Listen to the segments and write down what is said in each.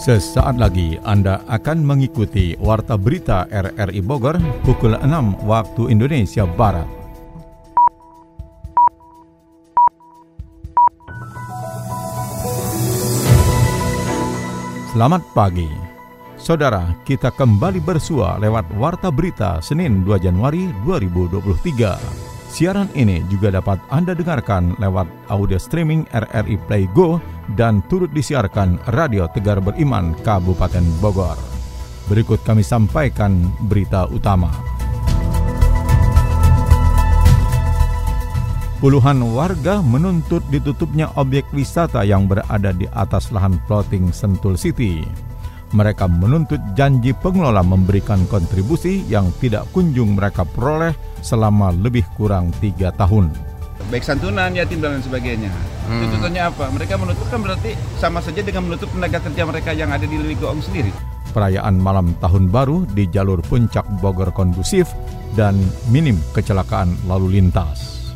Sesaat lagi Anda akan mengikuti Warta Berita RRI Bogor pukul 6 waktu Indonesia Barat. Selamat pagi. Saudara, kita kembali bersua lewat Warta Berita Senin 2 Januari 2023. Siaran ini juga dapat Anda dengarkan lewat audio streaming RRI Play Go dan turut disiarkan Radio Tegar Beriman Kabupaten Bogor. Berikut kami sampaikan berita utama. Puluhan warga menuntut ditutupnya objek wisata yang berada di atas lahan plotting Sentul City. Mereka menuntut janji pengelola memberikan kontribusi yang tidak kunjung mereka peroleh selama lebih kurang tiga tahun. Baik santunan, yatim dan lain sebagainya. Hmm. Tuntutannya apa? Mereka menutup kan berarti sama saja dengan menutup tenaga kerja mereka yang ada di Ligoong sendiri. Perayaan malam tahun baru di jalur puncak Bogor kondusif dan minim kecelakaan lalu lintas.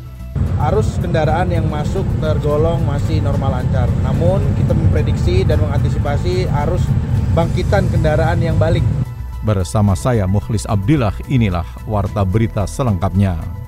Arus kendaraan yang masuk tergolong masih normal lancar. Namun kita memprediksi dan mengantisipasi arus bangkitan kendaraan yang balik. Bersama saya Mukhlis Abdillah, inilah Warta Berita selengkapnya.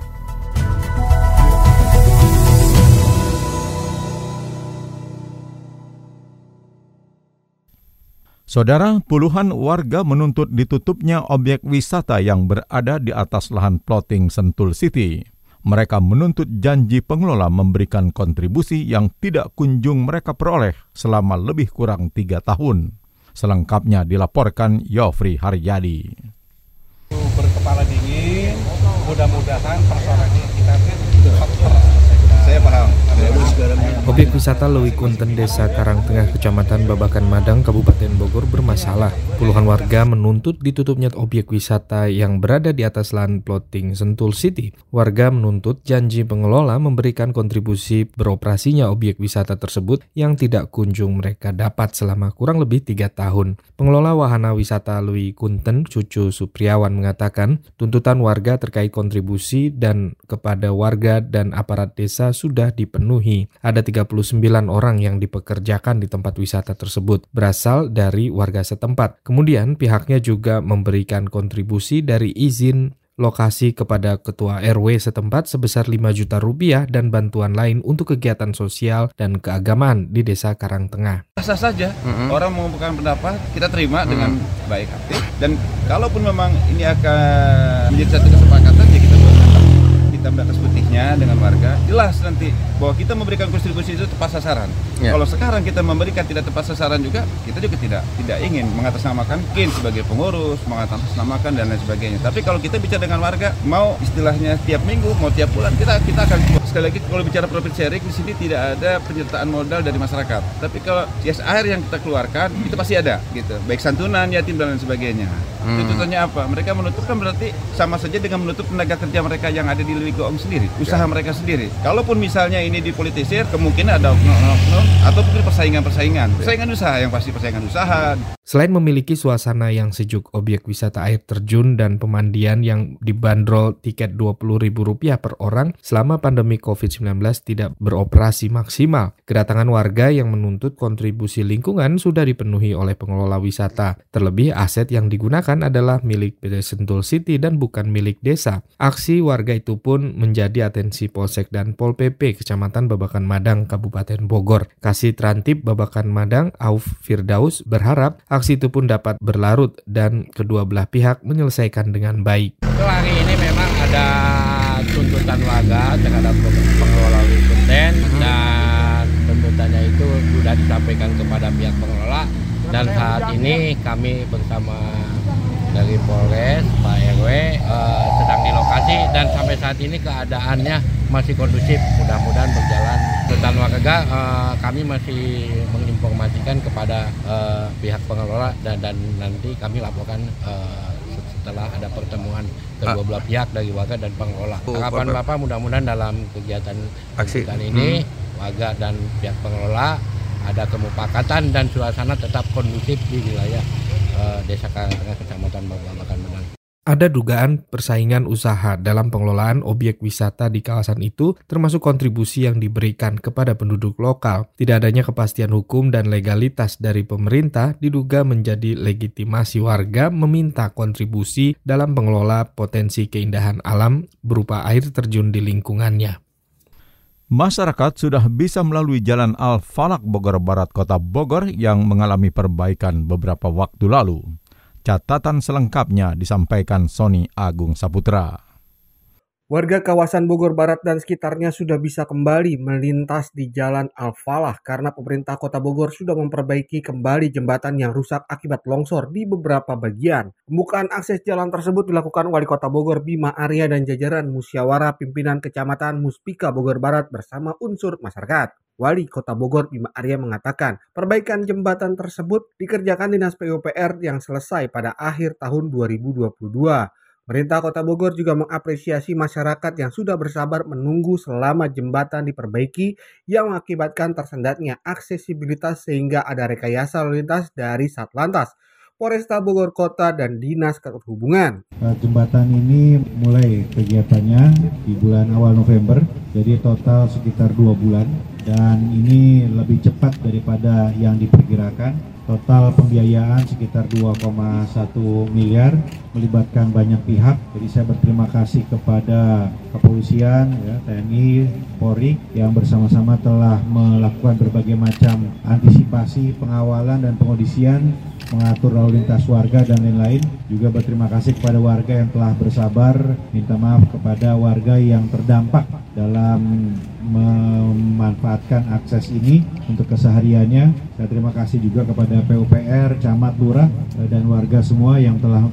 Saudara, puluhan warga menuntut ditutupnya objek wisata yang berada di atas lahan plotting Sentul City. Mereka menuntut janji pengelola memberikan kontribusi yang tidak kunjung mereka peroleh selama lebih kurang tiga tahun. Selengkapnya dilaporkan Yofri Haryadi. Berkepala dingin, mudah-mudahan persoalan ini kita cepat Saya paham. Objek wisata Lewi Kunten, Desa Karangtengah, Kecamatan Babakan Madang, Kabupaten Bogor bermasalah. Puluhan warga menuntut ditutupnya objek wisata yang berada di atas lahan plotting Sentul City. Warga menuntut janji pengelola memberikan kontribusi beroperasinya objek wisata tersebut yang tidak kunjung mereka dapat selama kurang lebih tiga tahun. Pengelola wahana wisata Lewi Kunten, Cucu Supriawan mengatakan, tuntutan warga terkait kontribusi dan kepada warga dan aparat desa sudah dipenuhi. Ada 39 orang yang dipekerjakan di tempat wisata tersebut berasal dari warga setempat. Kemudian pihaknya juga memberikan kontribusi dari izin lokasi kepada ketua RW setempat sebesar 5 juta rupiah dan bantuan lain untuk kegiatan sosial dan keagamaan di Desa Karangtengah. Sah saja, mm -hmm. orang mengumpulkan pendapat, kita terima mm -hmm. dengan baik hati. Dan kalaupun memang ini akan menjadi satu kesepakatan, ya kita hitam di atas putihnya dengan warga jelas nanti bahwa kita memberikan kontribusi itu tepat sasaran ya. kalau sekarang kita memberikan tidak tepat sasaran juga kita juga tidak tidak ingin mengatasnamakan mungkin sebagai pengurus mengatasnamakan dan lain sebagainya tapi kalau kita bicara dengan warga mau istilahnya tiap minggu mau tiap bulan kita kita akan sekali lagi kalau bicara profit sharing di sini tidak ada penyertaan modal dari masyarakat tapi kalau CSR yang kita keluarkan itu pasti ada gitu baik santunan yatim dan lain sebagainya hmm. tuntutannya apa mereka menutup kan berarti sama saja dengan menutup tenaga kerja mereka yang ada di Ligoong sendiri, usaha ya. mereka sendiri. Kalaupun misalnya ini dipolitisir, kemungkinan ada oknum-oknum atau mungkin persaingan-persaingan. Persaingan usaha yang pasti persaingan usaha. Selain memiliki suasana yang sejuk, objek wisata air terjun dan pemandian yang dibanderol tiket Rp20.000 per orang selama pandemi COVID-19 tidak beroperasi maksimal. Kedatangan warga yang menuntut kontribusi lingkungan sudah dipenuhi oleh pengelola wisata. Terlebih aset yang digunakan adalah milik PT Sentul City dan bukan milik desa. Aksi warga itu pun pun menjadi atensi Polsek dan Pol PP Kecamatan Babakan Madang, Kabupaten Bogor. Kasih Trantip Babakan Madang, Auf Firdaus berharap aksi itu pun dapat berlarut dan kedua belah pihak menyelesaikan dengan baik. Hari ini memang ada tuntutan warga terhadap pengelola Wikunten hmm. dan tuntutannya itu sudah disampaikan kepada pihak pengelola dan saat ini kami bersama dari Polres, Pak RW uh, sedang di lokasi dan sampai saat ini keadaannya masih kondusif. Mudah-mudahan berjalan. Tentang warga uh, kami masih menginformasikan kepada uh, pihak pengelola dan, dan nanti kami laporkan uh, setelah ada pertemuan kedua belah pihak dari warga dan pengelola. Oh, Harapan Bapak mudah-mudahan dalam kegiatan aksi ini hmm. warga dan pihak pengelola ada kemupakatan dan suasana tetap kondusif di wilayah uh, Desa Karangtengah Kecamatan Babakan Menang. Ada dugaan persaingan usaha dalam pengelolaan objek wisata di kawasan itu, termasuk kontribusi yang diberikan kepada penduduk lokal. Tidak adanya kepastian hukum dan legalitas dari pemerintah diduga menjadi legitimasi warga meminta kontribusi dalam pengelola potensi keindahan alam berupa air terjun di lingkungannya. Masyarakat sudah bisa melalui Jalan Al-Falak Bogor Barat Kota Bogor yang mengalami perbaikan beberapa waktu lalu. Catatan selengkapnya disampaikan Sony Agung Saputra. Warga kawasan Bogor Barat dan sekitarnya sudah bisa kembali melintas di Jalan Al-Falah karena pemerintah kota Bogor sudah memperbaiki kembali jembatan yang rusak akibat longsor di beberapa bagian. Pembukaan akses jalan tersebut dilakukan Wali Kota Bogor Bima Arya dan jajaran musyawarah pimpinan kecamatan Muspika Bogor Barat bersama unsur masyarakat. Wali Kota Bogor Bima Arya mengatakan, perbaikan jembatan tersebut dikerjakan Dinas PUPR yang selesai pada akhir tahun 2022. Pemerintah Kota Bogor juga mengapresiasi masyarakat yang sudah bersabar menunggu selama jembatan diperbaiki yang mengakibatkan tersendatnya aksesibilitas sehingga ada rekayasa lalu lintas dari Satlantas Polresta Bogor Kota dan Dinas Perhubungan. Eh, jembatan ini mulai kegiatannya di bulan awal November, jadi total sekitar dua bulan dan ini lebih cepat daripada yang diperkirakan. Total pembiayaan sekitar 2,1 miliar melibatkan banyak pihak. Jadi saya berterima kasih kepada kepolisian, ya, TNI, Polri yang bersama-sama telah melakukan berbagai macam antisipasi, pengawalan dan pengondisian mengatur lalu lintas warga dan lain-lain. Juga berterima kasih kepada warga yang telah bersabar, minta maaf kepada warga yang terdampak dalam memanfaatkan akses ini untuk kesehariannya. Saya terima kasih juga kepada PUPR, Camat, Lurah, dan warga semua yang telah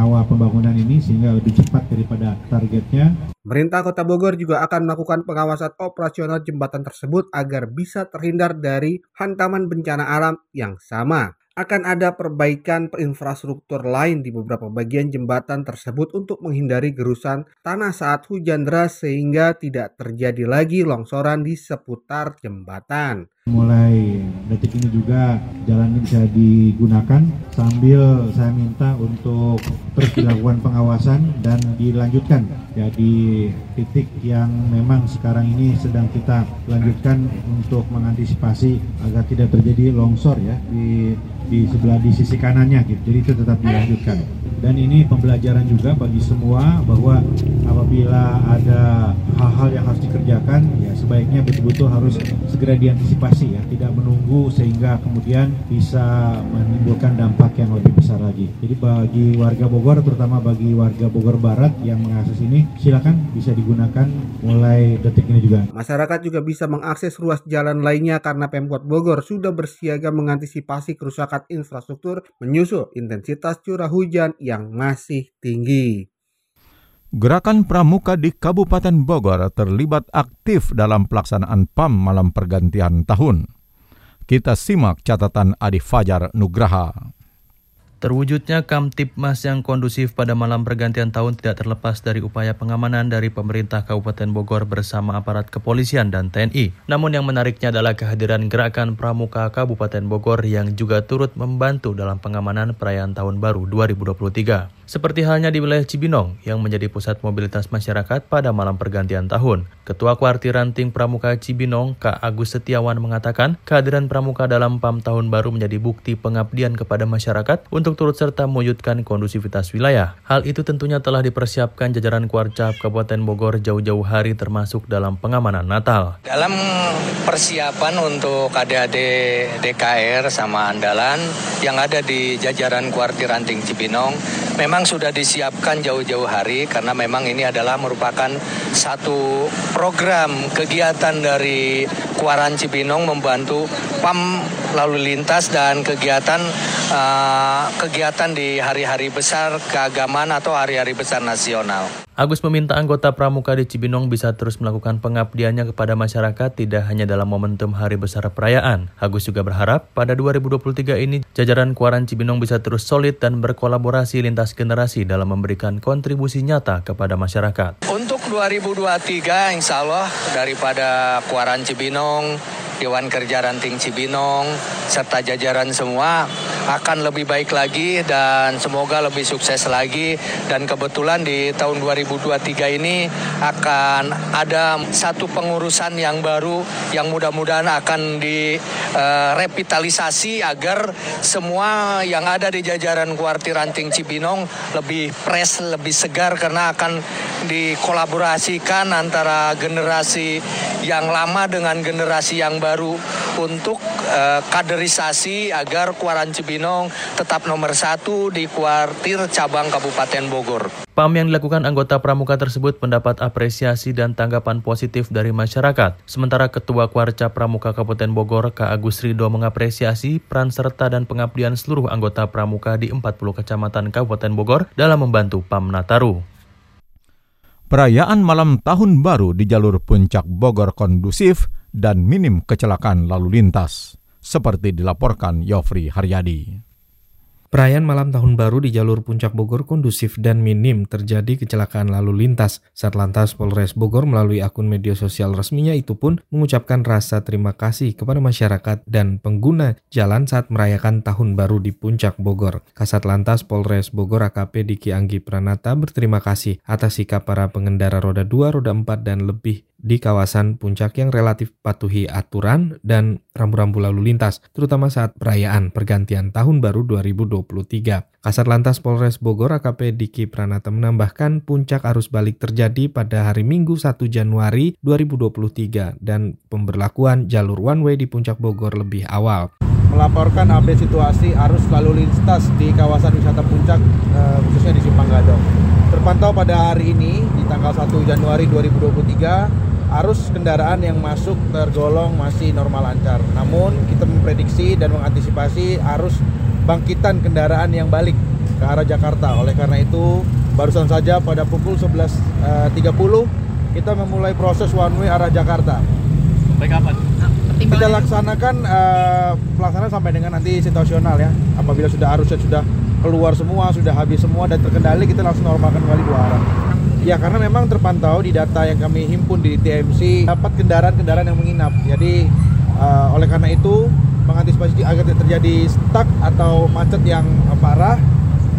mengawal pembangunan ini sehingga lebih cepat daripada targetnya. Pemerintah Kota Bogor juga akan melakukan pengawasan operasional jembatan tersebut agar bisa terhindar dari hantaman bencana alam yang sama akan ada perbaikan infrastruktur lain di beberapa bagian jembatan tersebut untuk menghindari gerusan tanah saat hujan deras sehingga tidak terjadi lagi longsoran di seputar jembatan. Mulai detik ini juga jalan ini bisa digunakan sambil saya minta untuk terus dilakukan pengawasan dan dilanjutkan jadi titik yang memang sekarang ini sedang kita lanjutkan untuk mengantisipasi agar tidak terjadi longsor ya di di sebelah di sisi kanannya gitu. Jadi itu tetap dilanjutkan. Dan ini pembelajaran juga bagi semua bahwa apabila ada hal-hal yang harus dikerjakan ya sebaiknya betul-betul harus segera diantisipasi ya, tidak menunggu sehingga kemudian bisa menimbulkan dampak yang lebih besar lagi. Jadi bagi warga Bogor terutama bagi warga Bogor Barat yang mengakses ini silakan bisa digunakan mulai detik ini juga. Masyarakat juga bisa mengakses ruas jalan lainnya karena Pemkot Bogor sudah bersiaga mengantisipasi kerusakan infrastruktur menyusul intensitas curah hujan yang masih tinggi. Gerakan Pramuka di Kabupaten Bogor terlibat aktif dalam pelaksanaan PAM malam pergantian tahun. Kita simak catatan Adi Fajar Nugraha. Terwujudnya Kamtipmas yang kondusif pada malam pergantian tahun tidak terlepas dari upaya pengamanan dari pemerintah Kabupaten Bogor bersama aparat kepolisian dan TNI. Namun yang menariknya adalah kehadiran gerakan Pramuka Kabupaten Bogor yang juga turut membantu dalam pengamanan perayaan Tahun Baru 2023. Seperti halnya di wilayah Cibinong yang menjadi pusat mobilitas masyarakat pada malam pergantian tahun. Ketua Kuartir Ranting Pramuka Cibinong, Kak Agus Setiawan mengatakan, kehadiran Pramuka dalam PAM tahun baru menjadi bukti pengabdian kepada masyarakat untuk turut serta mewujudkan kondusivitas wilayah. Hal itu tentunya telah dipersiapkan jajaran Kuarcap Kabupaten Bogor jauh-jauh hari termasuk dalam pengamanan Natal. Dalam persiapan untuk adik-adik DKR sama Andalan yang ada di jajaran Kuartir Ranting Cibinong, memang sudah disiapkan jauh-jauh hari karena memang ini adalah merupakan satu program kegiatan dari Kuaran Cibinong membantu PAM lalu lintas dan kegiatan uh, kegiatan di hari-hari besar keagamaan atau hari-hari besar nasional. Agus meminta anggota pramuka di Cibinong bisa terus melakukan pengabdiannya kepada masyarakat tidak hanya dalam momentum hari besar perayaan. Agus juga berharap pada 2023 ini jajaran Kuaran Cibinong bisa terus solid dan berkolaborasi lintas generasi dalam memberikan kontribusi nyata kepada masyarakat. Untuk 2023 insya Allah daripada Kuaran Cibinong, Dewan Kerja Ranting Cibinong, serta jajaran semua akan lebih baik lagi dan semoga lebih sukses lagi. Dan kebetulan di tahun 2023 ini akan ada satu pengurusan yang baru yang mudah-mudahan akan direvitalisasi uh, agar semua yang ada di jajaran kuartir Ranting Cibinong lebih fresh, lebih segar karena akan dikolaborasikan antara generasi yang lama dengan generasi yang baru untuk uh, kaderisasi agar Kuaran Cibinong tetap nomor satu di kuartir cabang Kabupaten Bogor. PAM yang dilakukan anggota pramuka tersebut mendapat apresiasi dan tanggapan positif dari masyarakat. Sementara Ketua Kuarca Pramuka Kabupaten Bogor, K. Agus Rido mengapresiasi peran serta dan pengabdian seluruh anggota pramuka di 40 kecamatan Kabupaten Bogor dalam membantu PAM Nataru. Perayaan malam tahun baru di jalur puncak Bogor kondusif dan minim kecelakaan lalu lintas, seperti dilaporkan Yofri Haryadi. Perayaan malam tahun baru di jalur puncak Bogor kondusif dan minim terjadi kecelakaan lalu lintas. Satlantas Polres Bogor melalui akun media sosial resminya itu pun mengucapkan rasa terima kasih kepada masyarakat dan pengguna jalan saat merayakan tahun baru di puncak Bogor. Kasat Lantas Polres Bogor AKP Diki Anggi Pranata berterima kasih atas sikap para pengendara roda 2, roda 4 dan lebih di kawasan puncak yang relatif patuhi aturan dan rambu-rambu lalu lintas, terutama saat perayaan pergantian tahun baru 2023. Kasat Lantas Polres Bogor AKP Diki Pranata menambahkan puncak arus balik terjadi pada hari Minggu 1 Januari 2023 dan pemberlakuan jalur one way di puncak Bogor lebih awal. Melaporkan update situasi arus lalu lintas di kawasan wisata puncak eh, khususnya di Simpang Gadok. Terpantau pada hari ini di tanggal 1 Januari 2023 arus kendaraan yang masuk tergolong masih normal lancar. Namun kita memprediksi dan mengantisipasi arus bangkitan kendaraan yang balik ke arah Jakarta. Oleh karena itu, barusan saja pada pukul 11.30 eh, kita memulai proses one way arah Jakarta. Baik apa? Kita laksanakan uh, pelaksanaan sampai dengan nanti situasional ya. Apabila sudah arusnya sudah keluar semua, sudah habis semua dan terkendali, kita langsung normalkan kembali dua arah. Ya karena memang terpantau di data yang kami himpun di TMC dapat kendaraan-kendaraan yang menginap. Jadi uh, oleh karena itu mengantisipasi agar tidak terjadi stuck atau macet yang parah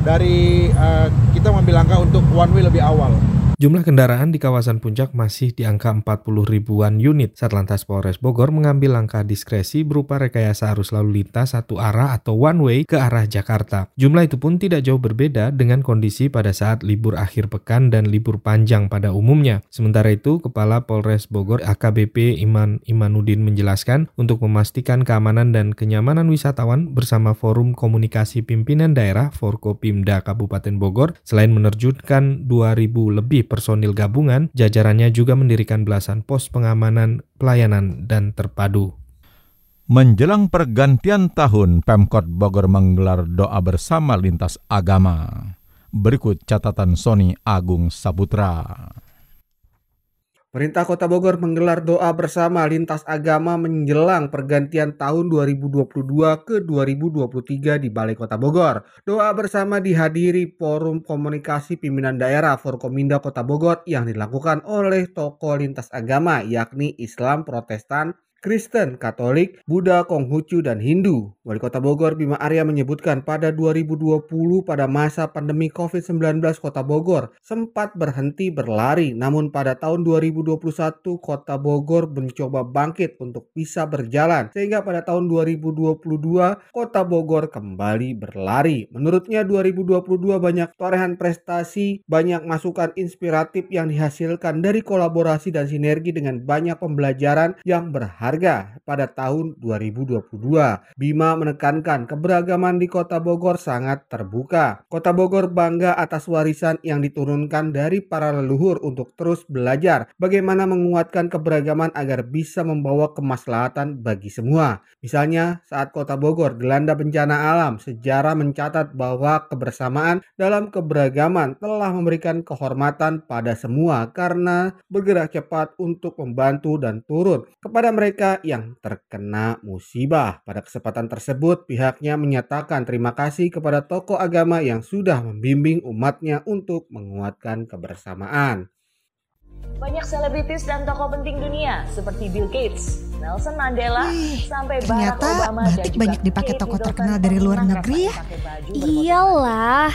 dari uh, kita mengambil langkah untuk one way lebih awal. Jumlah kendaraan di kawasan puncak masih di angka 40 ribuan unit. Satlantas Polres Bogor mengambil langkah diskresi berupa rekayasa arus lalu lintas satu arah atau one way ke arah Jakarta. Jumlah itu pun tidak jauh berbeda dengan kondisi pada saat libur akhir pekan dan libur panjang pada umumnya. Sementara itu, Kepala Polres Bogor AKBP Iman Imanudin menjelaskan untuk memastikan keamanan dan kenyamanan wisatawan bersama Forum Komunikasi Pimpinan Daerah Forkopimda Kabupaten Bogor selain menerjunkan 2000 lebih personil gabungan, jajarannya juga mendirikan belasan pos pengamanan, pelayanan, dan terpadu. Menjelang pergantian tahun, Pemkot Bogor menggelar doa bersama lintas agama. Berikut catatan Sony Agung Saputra. Pemerintah Kota Bogor menggelar doa bersama lintas agama menjelang pergantian tahun 2022 ke 2023 di Balai Kota Bogor. Doa bersama dihadiri Forum Komunikasi Pimpinan Daerah Forkominda Kota Bogor yang dilakukan oleh tokoh lintas agama yakni Islam, Protestan, Kristen, Katolik, Buddha, Konghucu, dan Hindu. Wali Kota Bogor Bima Arya menyebutkan pada 2020 pada masa pandemi COVID-19 Kota Bogor sempat berhenti berlari. Namun pada tahun 2021 Kota Bogor mencoba bangkit untuk bisa berjalan. Sehingga pada tahun 2022 Kota Bogor kembali berlari. Menurutnya 2022 banyak torehan prestasi, banyak masukan inspiratif yang dihasilkan dari kolaborasi dan sinergi dengan banyak pembelajaran yang berharga harga pada tahun 2022. Bima menekankan keberagaman di Kota Bogor sangat terbuka. Kota Bogor bangga atas warisan yang diturunkan dari para leluhur untuk terus belajar bagaimana menguatkan keberagaman agar bisa membawa kemaslahatan bagi semua. Misalnya saat Kota Bogor dilanda bencana alam, sejarah mencatat bahwa kebersamaan dalam keberagaman telah memberikan kehormatan pada semua karena bergerak cepat untuk membantu dan turun kepada mereka mereka yang terkena musibah. Pada kesempatan tersebut, pihaknya menyatakan terima kasih kepada tokoh agama yang sudah membimbing umatnya untuk menguatkan kebersamaan. Banyak selebritis dan tokoh penting dunia seperti Bill Gates, Nelson Mandela, Wih, sampai ternyata Barack Obama dan batik juga banyak dipakai tokoh terkenal dari luar negeri ya. Iyalah,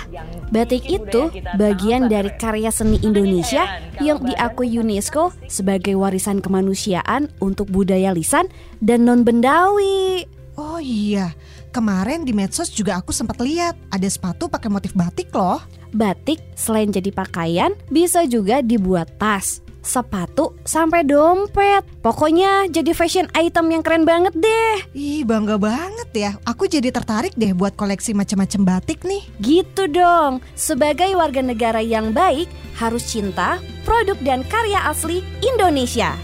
batik itu bagian dari karya seni Indonesia yang diakui UNESCO sebagai warisan kemanusiaan untuk budaya lisan dan non-bendawi. Oh iya, kemarin di medsos juga aku sempat lihat ada sepatu pakai motif batik loh. Batik selain jadi pakaian bisa juga dibuat tas, sepatu, sampai dompet. Pokoknya jadi fashion item yang keren banget deh. Ih, bangga banget ya. Aku jadi tertarik deh buat koleksi macam-macam batik nih. Gitu dong. Sebagai warga negara yang baik, harus cinta produk dan karya asli Indonesia.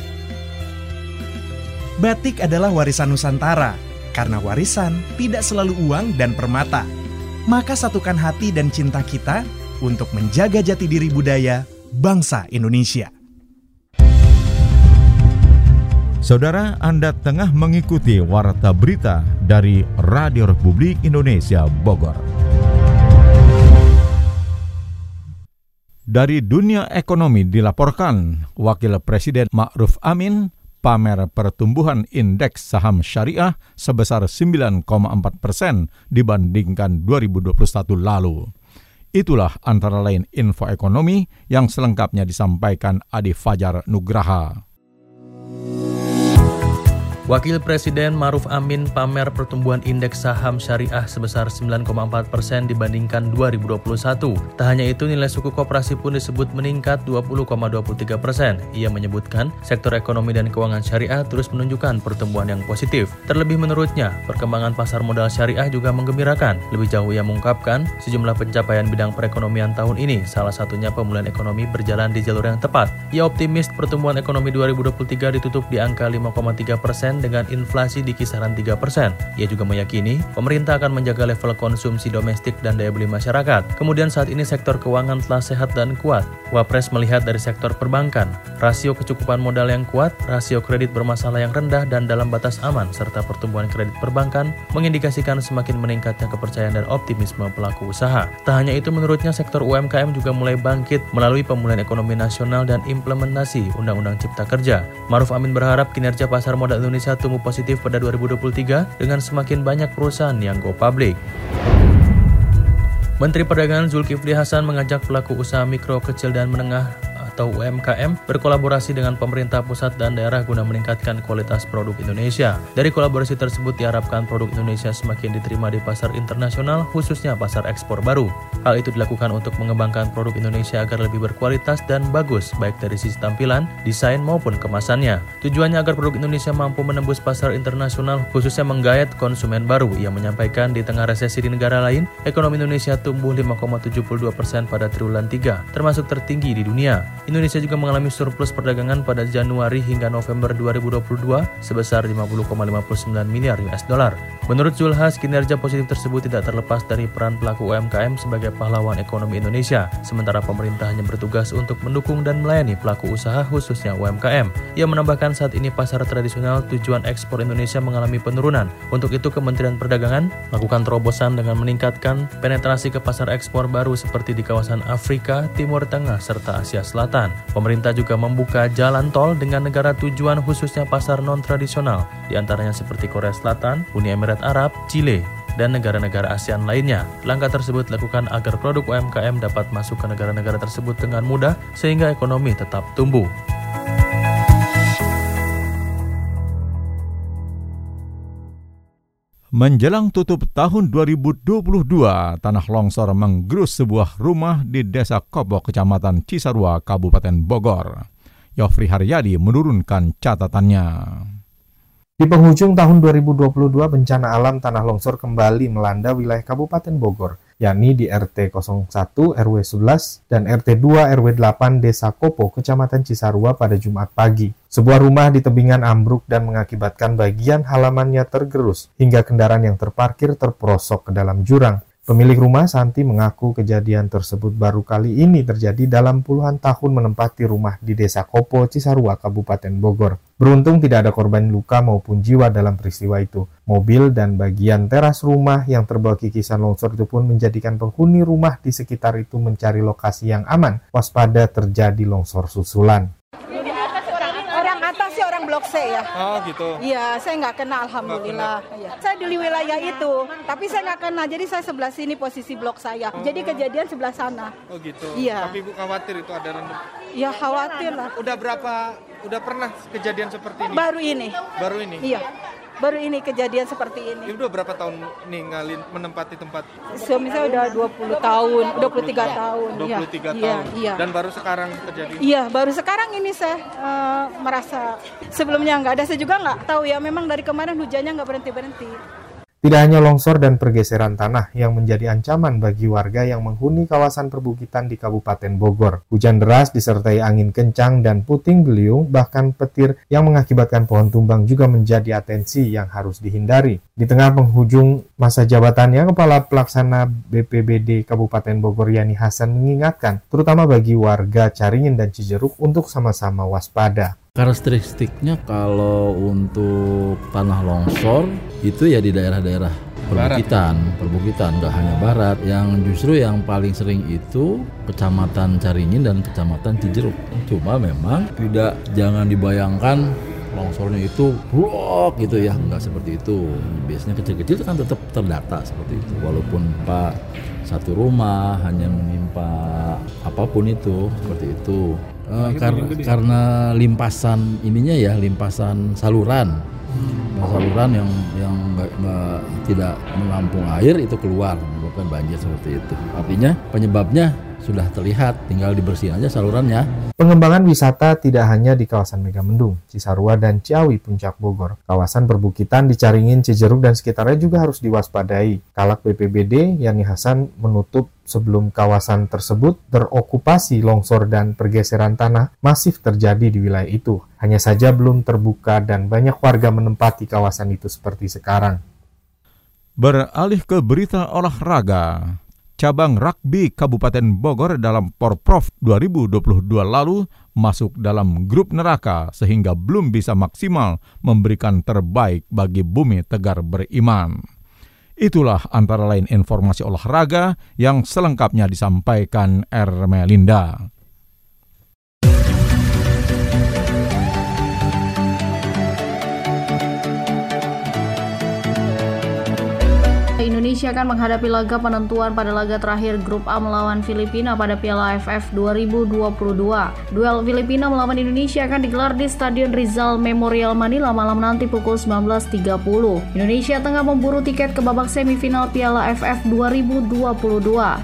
Batik adalah warisan Nusantara. Karena warisan tidak selalu uang dan permata. Maka satukan hati dan cinta kita untuk menjaga jati diri budaya bangsa Indonesia. Saudara, Anda tengah mengikuti Warta Berita dari Radio Republik Indonesia Bogor. Dari dunia ekonomi dilaporkan, Wakil Presiden Ma'ruf Amin pamer pertumbuhan indeks saham syariah sebesar 9,4 persen dibandingkan 2021 lalu. Itulah antara lain info ekonomi yang selengkapnya disampaikan Adi Fajar Nugraha. Wakil Presiden Maruf Amin pamer pertumbuhan indeks saham syariah sebesar 9,4 persen dibandingkan 2021. Tak hanya itu, nilai suku koperasi pun disebut meningkat 20,23 persen. Ia menyebutkan sektor ekonomi dan keuangan syariah terus menunjukkan pertumbuhan yang positif. Terlebih menurutnya, perkembangan pasar modal syariah juga menggembirakan. Lebih jauh ia mengungkapkan sejumlah pencapaian bidang perekonomian tahun ini, salah satunya pemulihan ekonomi berjalan di jalur yang tepat. Ia optimis pertumbuhan ekonomi 2023 ditutup di angka 5,3 persen dengan inflasi di kisaran 3 persen. Ia juga meyakini pemerintah akan menjaga level konsumsi domestik dan daya beli masyarakat. Kemudian saat ini sektor keuangan telah sehat dan kuat. Wapres melihat dari sektor perbankan, rasio kecukupan modal yang kuat, rasio kredit bermasalah yang rendah dan dalam batas aman, serta pertumbuhan kredit perbankan mengindikasikan semakin meningkatnya kepercayaan dan optimisme pelaku usaha. Tak hanya itu menurutnya sektor UMKM juga mulai bangkit melalui pemulihan ekonomi nasional dan implementasi Undang-Undang Cipta Kerja. Maruf Amin berharap kinerja pasar modal Indonesia Indonesia tumbuh positif pada 2023 dengan semakin banyak perusahaan yang go public. Menteri Perdagangan Zulkifli Hasan mengajak pelaku usaha mikro, kecil, dan menengah atau UMKM berkolaborasi dengan pemerintah pusat dan daerah guna meningkatkan kualitas produk Indonesia. Dari kolaborasi tersebut diharapkan produk Indonesia semakin diterima di pasar internasional, khususnya pasar ekspor baru. Hal itu dilakukan untuk mengembangkan produk Indonesia agar lebih berkualitas dan bagus, baik dari sisi tampilan, desain maupun kemasannya. Tujuannya agar produk Indonesia mampu menembus pasar internasional, khususnya menggayat konsumen baru. Ia menyampaikan di tengah resesi di negara lain, ekonomi Indonesia tumbuh 5,72 persen pada triwulan 3, termasuk tertinggi di dunia. Indonesia juga mengalami surplus perdagangan pada Januari hingga November 2022 sebesar 50,59 miliar US dollar. Menurut Zulhas, kinerja positif tersebut tidak terlepas dari peran pelaku UMKM sebagai pahlawan ekonomi Indonesia, sementara pemerintah hanya bertugas untuk mendukung dan melayani pelaku usaha khususnya UMKM. Ia menambahkan saat ini pasar tradisional tujuan ekspor Indonesia mengalami penurunan. Untuk itu Kementerian Perdagangan melakukan terobosan dengan meningkatkan penetrasi ke pasar ekspor baru seperti di kawasan Afrika, Timur Tengah, serta Asia Selatan. Pemerintah juga membuka jalan tol dengan negara tujuan khususnya pasar non-tradisional, di antaranya seperti Korea Selatan, Uni Emirat Arab, Chile, dan negara-negara ASEAN lainnya. Langkah tersebut dilakukan agar produk UMKM dapat masuk ke negara-negara tersebut dengan mudah sehingga ekonomi tetap tumbuh. Menjelang tutup tahun 2022, tanah longsor menggerus sebuah rumah di Desa Kobo, Kecamatan Cisarua, Kabupaten Bogor. Yofri Haryadi menurunkan catatannya. Di penghujung tahun 2022, bencana alam tanah longsor kembali melanda wilayah Kabupaten Bogor, yakni di RT 01 RW 11 dan RT 2 RW 8 Desa Kopo, Kecamatan Cisarua pada Jumat pagi. Sebuah rumah di tebingan ambruk dan mengakibatkan bagian halamannya tergerus hingga kendaraan yang terparkir terperosok ke dalam jurang. Pemilik rumah Santi mengaku kejadian tersebut baru kali ini terjadi dalam puluhan tahun menempati rumah di Desa Kopo, Cisarua, Kabupaten Bogor. Beruntung tidak ada korban luka maupun jiwa dalam peristiwa itu. Mobil dan bagian teras rumah yang terbawa kikisan longsor itu pun menjadikan penghuni rumah di sekitar itu mencari lokasi yang aman, waspada terjadi longsor susulan. Orang atas sih orang blok C ya. Oh gitu. Iya, saya nggak kenal alhamdulillah. Iya. Saya di wilayah itu, tapi saya nggak kenal. Jadi saya sebelah sini posisi blok saya. Jadi kejadian sebelah sana. Oh gitu. Iya. Tapi ibu khawatir itu ada rendam. Ya khawatir lah. Udah berapa? Udah pernah kejadian seperti ini? Baru ini. Baru ini. Iya. Baru ini kejadian seperti ini. Ibu udah berapa tahun ninggalin menempati tempat? Suami saya udah 20 tahun, 23 tahun. 23 Iya. tahun. Iya, iya. Dan baru sekarang kejadian. Iya, baru sekarang ini saya eh, merasa sebelumnya nggak ada. Saya juga nggak tahu ya. Memang dari kemarin hujannya nggak berhenti berhenti. Tidak hanya longsor dan pergeseran tanah yang menjadi ancaman bagi warga yang menghuni kawasan perbukitan di Kabupaten Bogor. Hujan deras disertai angin kencang dan puting beliung, bahkan petir yang mengakibatkan pohon tumbang juga menjadi atensi yang harus dihindari. Di tengah penghujung masa jabatannya, Kepala Pelaksana BPBD Kabupaten Bogor Yani Hasan mengingatkan, terutama bagi warga Caringin dan Cijeruk untuk sama-sama waspada. Karakteristiknya kalau untuk tanah longsor itu ya di daerah-daerah perbukitan, perbukitan nggak hanya barat. Yang justru yang paling sering itu kecamatan Caringin dan kecamatan Cijeruk. Cuma memang tidak jangan dibayangkan longsornya itu blok gitu ya nggak seperti itu. Biasanya kecil-kecil kan tetap terdata seperti itu. Walaupun pak satu rumah hanya menimpa apa pun itu seperti itu. Eh, kar- karena limpasan ininya ya limpasan saluran. Nah, saluran yang yang nggak- nggak tidak menampung air itu keluar menyebabkan banjir seperti itu. Artinya penyebabnya sudah terlihat tinggal dibersihin aja salurannya Pengembangan wisata tidak hanya di kawasan Megamendung, Cisarua, dan Ciawi, Puncak Bogor. Kawasan perbukitan di Caringin, Cijeruk, dan sekitarnya juga harus diwaspadai. Kalak BPBD, Yani Hasan, menutup sebelum kawasan tersebut berokupasi longsor dan pergeseran tanah masif terjadi di wilayah itu. Hanya saja belum terbuka dan banyak warga menempati kawasan itu seperti sekarang. Beralih ke berita olahraga, cabang rugby Kabupaten Bogor dalam Porprov 2022 lalu masuk dalam grup neraka sehingga belum bisa maksimal memberikan terbaik bagi bumi tegar beriman. Itulah antara lain informasi olahraga yang selengkapnya disampaikan Ermelinda. Indonesia akan menghadapi laga penentuan pada laga terakhir grup A melawan Filipina pada Piala AFF 2022. Duel Filipina melawan Indonesia akan digelar di Stadion Rizal Memorial Manila malam nanti pukul 19.30. Indonesia tengah memburu tiket ke babak semifinal Piala AFF 2022.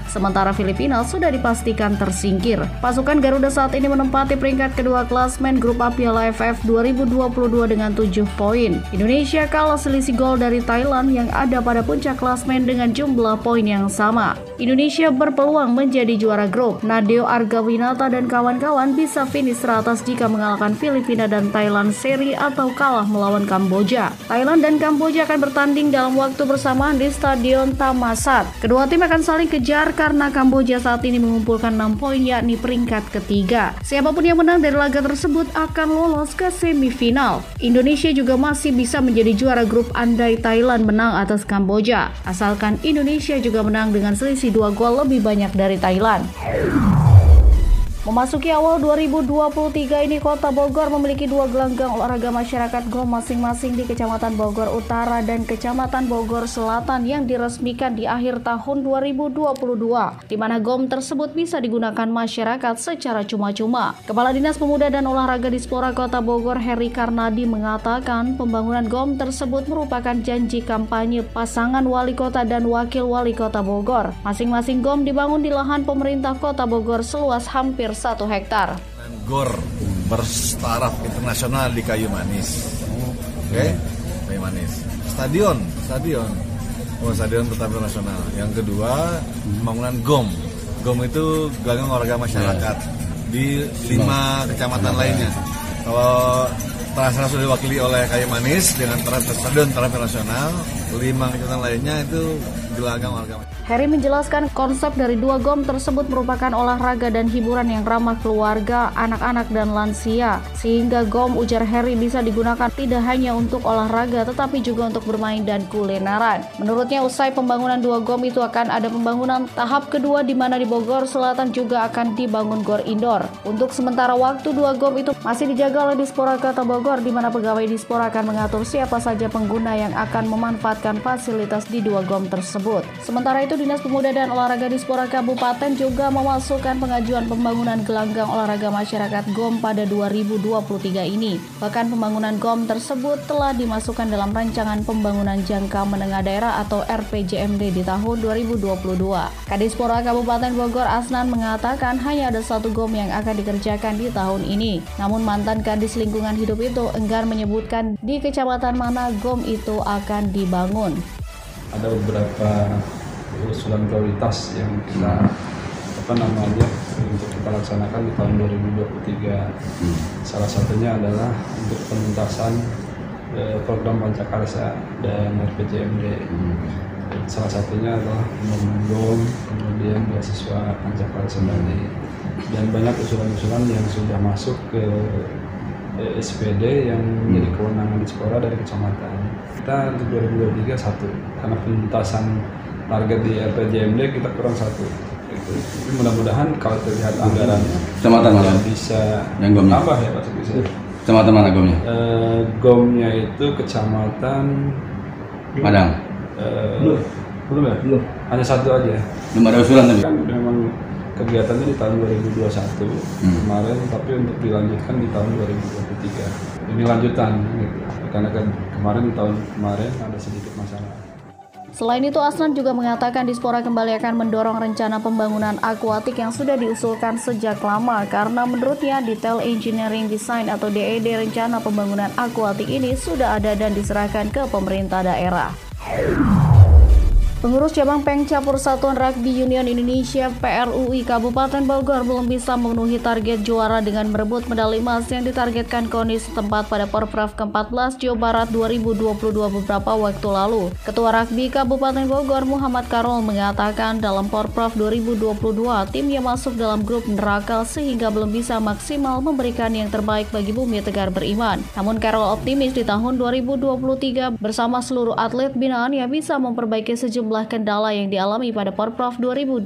Sementara Filipina sudah dipastikan tersingkir. Pasukan Garuda saat ini menempati peringkat kedua klasmen grup A Piala AFF 2022 dengan 7 poin. Indonesia kalah selisih gol dari Thailand yang ada pada puncak klasmen dengan jumlah poin yang sama. Indonesia berpeluang menjadi juara grup. Nadeo Argawinata dan kawan-kawan bisa finish teratas jika mengalahkan Filipina dan Thailand seri atau kalah melawan Kamboja. Thailand dan Kamboja akan bertanding dalam waktu bersamaan di Stadion Tamasat. Kedua tim akan saling kejar karena Kamboja saat ini mengumpulkan 6 poin yakni peringkat ketiga. Siapa pun yang menang dari laga tersebut akan lolos ke semifinal. Indonesia juga masih bisa menjadi juara grup andai Thailand menang atas Kamboja asalkan Indonesia juga menang dengan selisih dua gol lebih banyak dari Thailand. Memasuki awal 2023 ini Kota Bogor memiliki dua gelanggang olahraga masyarakat GOM masing-masing di Kecamatan Bogor Utara dan Kecamatan Bogor Selatan yang diresmikan di akhir tahun 2022 di mana GOM tersebut bisa digunakan masyarakat secara cuma-cuma. Kepala Dinas Pemuda dan Olahraga Dispora Kota Bogor Heri Karnadi mengatakan pembangunan GOM tersebut merupakan janji kampanye pasangan wali kota dan wakil wali kota Bogor. Masing-masing GOM dibangun di lahan pemerintah Kota Bogor seluas hampir satu hektar. GOR berstaraf internasional di Kayu Manis. Oke, Kayu Manis. Stadion, stadion. Oh, stadion bertaraf internasional. Yang kedua, pembangunan GOM. GOM itu gelanggang olahraga masyarakat di lima kecamatan lainnya. Kalau Terasa sudah diwakili oleh Kayu Manis dengan taraf stadion taraf internasional, lima kecamatan lainnya itu gelanggang olahraga. Harry menjelaskan konsep dari dua GOM tersebut merupakan olahraga dan hiburan yang ramah keluarga, anak-anak, dan lansia. Sehingga GOM ujar Harry bisa digunakan tidak hanya untuk olahraga tetapi juga untuk bermain dan kulineran. Menurutnya usai pembangunan dua GOM itu akan ada pembangunan tahap kedua di mana di Bogor Selatan juga akan dibangun gor indoor. Untuk sementara waktu dua GOM itu masih dijaga oleh Dispora Kota Bogor di mana pegawai Dispora akan mengatur siapa saja pengguna yang akan memanfaatkan fasilitas di dua GOM tersebut. Sementara itu Dinas Pemuda dan Olahraga Dispora Kabupaten juga memasukkan pengajuan pembangunan gelanggang olahraga masyarakat GOM pada 2023 ini. Bahkan pembangunan GOM tersebut telah dimasukkan dalam rancangan pembangunan jangka menengah daerah atau RPJMD di tahun 2022. Kadispora Kabupaten Bogor Asnan mengatakan hanya ada satu GOM yang akan dikerjakan di tahun ini. Namun mantan Kadis Lingkungan Hidup itu enggan menyebutkan di kecamatan mana GOM itu akan dibangun. Ada beberapa usulan prioritas yang kita apa namanya untuk kita laksanakan di tahun 2023. Hmm. Salah satunya adalah untuk penuntasan eh, program Pancakarsa dan RPJMD. Hmm. Salah satunya adalah membangun kemudian beasiswa Pancakarsa tadi dan banyak usulan-usulan yang sudah masuk ke eh, SPD yang menjadi hmm. kewenangan di sekolah dari kecamatan. Kita untuk 2023 satu karena penuntasan target di RPJMD kita kurang satu. Gitu. Tapi mudah-mudahan kalau terlihat anggarannya kecamatan mana? bisa yang gomnya? tambah ya Pak bisa. Kecamatan mana gomnya? Uh, gomnya itu kecamatan Padang. Uh, belum. Belum ya? belum. Hanya satu aja. Belum ada usulan tadi? Kan memang kegiatannya di tahun 2021 hmm. kemarin tapi untuk dilanjutkan di tahun 2023 ini lanjutan gitu. karena kan kemarin di tahun kemarin ada sedikit masalah Selain itu, Asnan juga mengatakan Dispora kembali akan mendorong rencana pembangunan akuatik yang sudah diusulkan sejak lama karena menurutnya detail engineering design atau DED rencana pembangunan akuatik ini sudah ada dan diserahkan ke pemerintah daerah. Pengurus cabang Pengca Persatuan Rugby Union Indonesia PRUI Kabupaten Bogor belum bisa memenuhi target juara dengan merebut medali emas yang ditargetkan KONI setempat pada Porprov ke-14 Jawa Barat 2022 beberapa waktu lalu. Ketua Rugby Kabupaten Bogor Muhammad Karol mengatakan dalam Porprov 2022 timnya masuk dalam grup neraka sehingga belum bisa maksimal memberikan yang terbaik bagi Bumi Tegar beriman. Namun Karol optimis di tahun 2023 bersama seluruh atlet binaannya bisa memperbaiki sejumlah sejumlah kendala yang dialami pada Porprov 2022.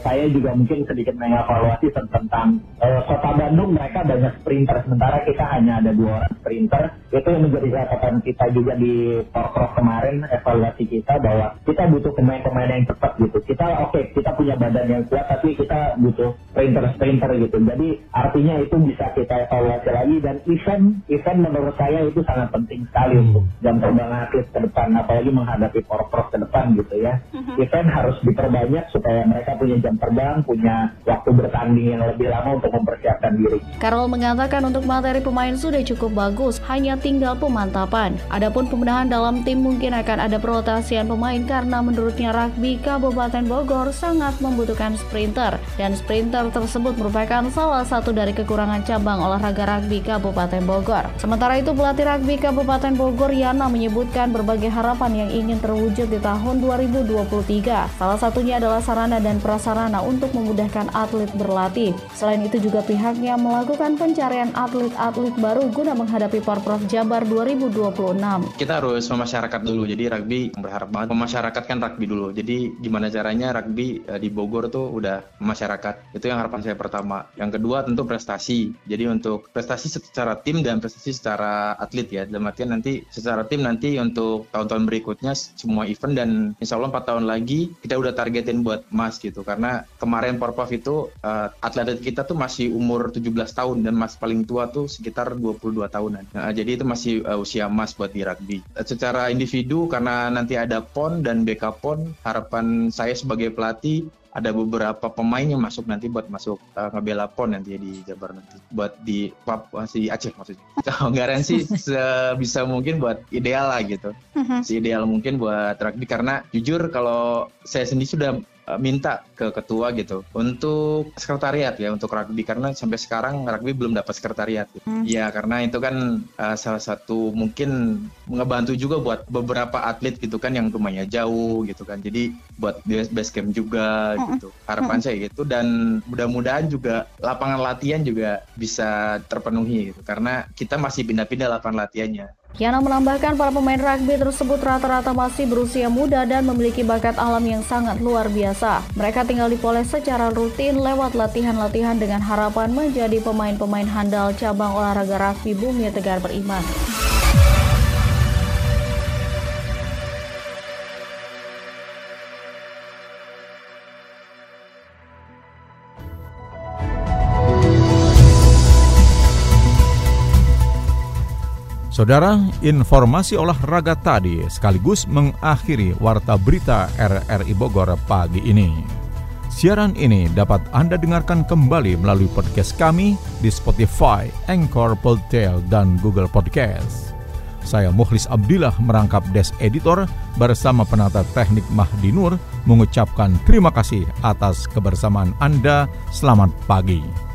Saya juga mungkin sedikit mengevaluasi tentang uh, Kota Bandung mereka banyak sprinter sementara kita hanya ada dua orang sprinter. Itu yang menjadi catatan kita juga di Porprov kemarin evaluasi kita bahwa kita butuh pemain-pemain yang cepat gitu. Kita oke okay, kita punya badan yang kuat tapi kita butuh sprinter-sprinter gitu. Jadi artinya itu bisa kita evaluasi lagi dan event event menurut saya itu sangat penting sekali hmm. untuk jam terbang atlet ke depan apalagi menghadapi Porprov ke depan depan gitu ya. Uh-huh. Event harus diperbanyak supaya mereka punya jam terbang, punya waktu bertanding yang lebih lama untuk mempersiapkan diri. Carol mengatakan untuk materi pemain sudah cukup bagus, hanya tinggal pemantapan. Adapun pembenahan dalam tim mungkin akan ada perotasian pemain karena menurutnya rugby Kabupaten Bogor sangat membutuhkan sprinter dan sprinter tersebut merupakan salah satu dari kekurangan cabang olahraga rugby Kabupaten Bogor. Sementara itu pelatih rugby Kabupaten Bogor Yana menyebutkan berbagai harapan yang ingin terwujud di tahun tahun 2023. Salah satunya adalah sarana dan prasarana untuk memudahkan atlet berlatih. Selain itu juga pihaknya melakukan pencarian atlet-atlet baru guna menghadapi Porprov Jabar 2026. Kita harus memasyarakat dulu. Jadi rugby berharap banget memasyarakatkan rugby dulu. Jadi gimana caranya rugby eh, di Bogor tuh udah masyarakat. Itu yang harapan saya pertama. Yang kedua tentu prestasi. Jadi untuk prestasi secara tim dan prestasi secara atlet ya. Dalam artian nanti secara tim nanti untuk tahun-tahun berikutnya semua event dan insya Allah 4 tahun lagi kita udah targetin buat emas gitu. Karena kemarin Porpov itu uh, atlet kita tuh masih umur 17 tahun dan mas paling tua tuh sekitar 22 tahunan. Nah, jadi itu masih uh, usia emas buat di rugby. Secara individu karena nanti ada PON dan BK PON harapan saya sebagai pelatih ada beberapa pemain yang masuk nanti buat masuk uh, ngebela pon nanti ya di Jabar nanti. Buat di Papua si Aceh maksudnya. Anggaran sih sebisa mungkin buat ideal lah gitu. Uh-huh. si ideal mungkin buat rugby. Karena jujur kalau saya sendiri sudah minta ke ketua gitu untuk sekretariat ya untuk rugby karena sampai sekarang rugby belum dapat sekretariat. Gitu. Hmm. Ya karena itu kan uh, salah satu mungkin ngebantu juga buat beberapa atlet gitu kan yang rumahnya jauh gitu kan. Jadi buat base camp juga hmm. gitu. Harapan hmm. saya gitu dan mudah-mudahan juga lapangan latihan juga bisa terpenuhi gitu karena kita masih pindah-pindah lapangan latihannya. Yana menambahkan para pemain rugby tersebut rata-rata masih berusia muda dan memiliki bakat alam yang sangat luar biasa. Mereka tinggal dipoles secara rutin lewat latihan-latihan dengan harapan menjadi pemain-pemain handal cabang olahraga rugby Bumi Tegar Beriman. Saudara, informasi olahraga tadi sekaligus mengakhiri warta berita RRI Bogor pagi ini. Siaran ini dapat Anda dengarkan kembali melalui podcast kami di Spotify, Anchor, Podtail, dan Google Podcast. Saya Mukhlis Abdillah merangkap Des Editor bersama penata teknik Mahdi Nur mengucapkan terima kasih atas kebersamaan Anda. Selamat pagi.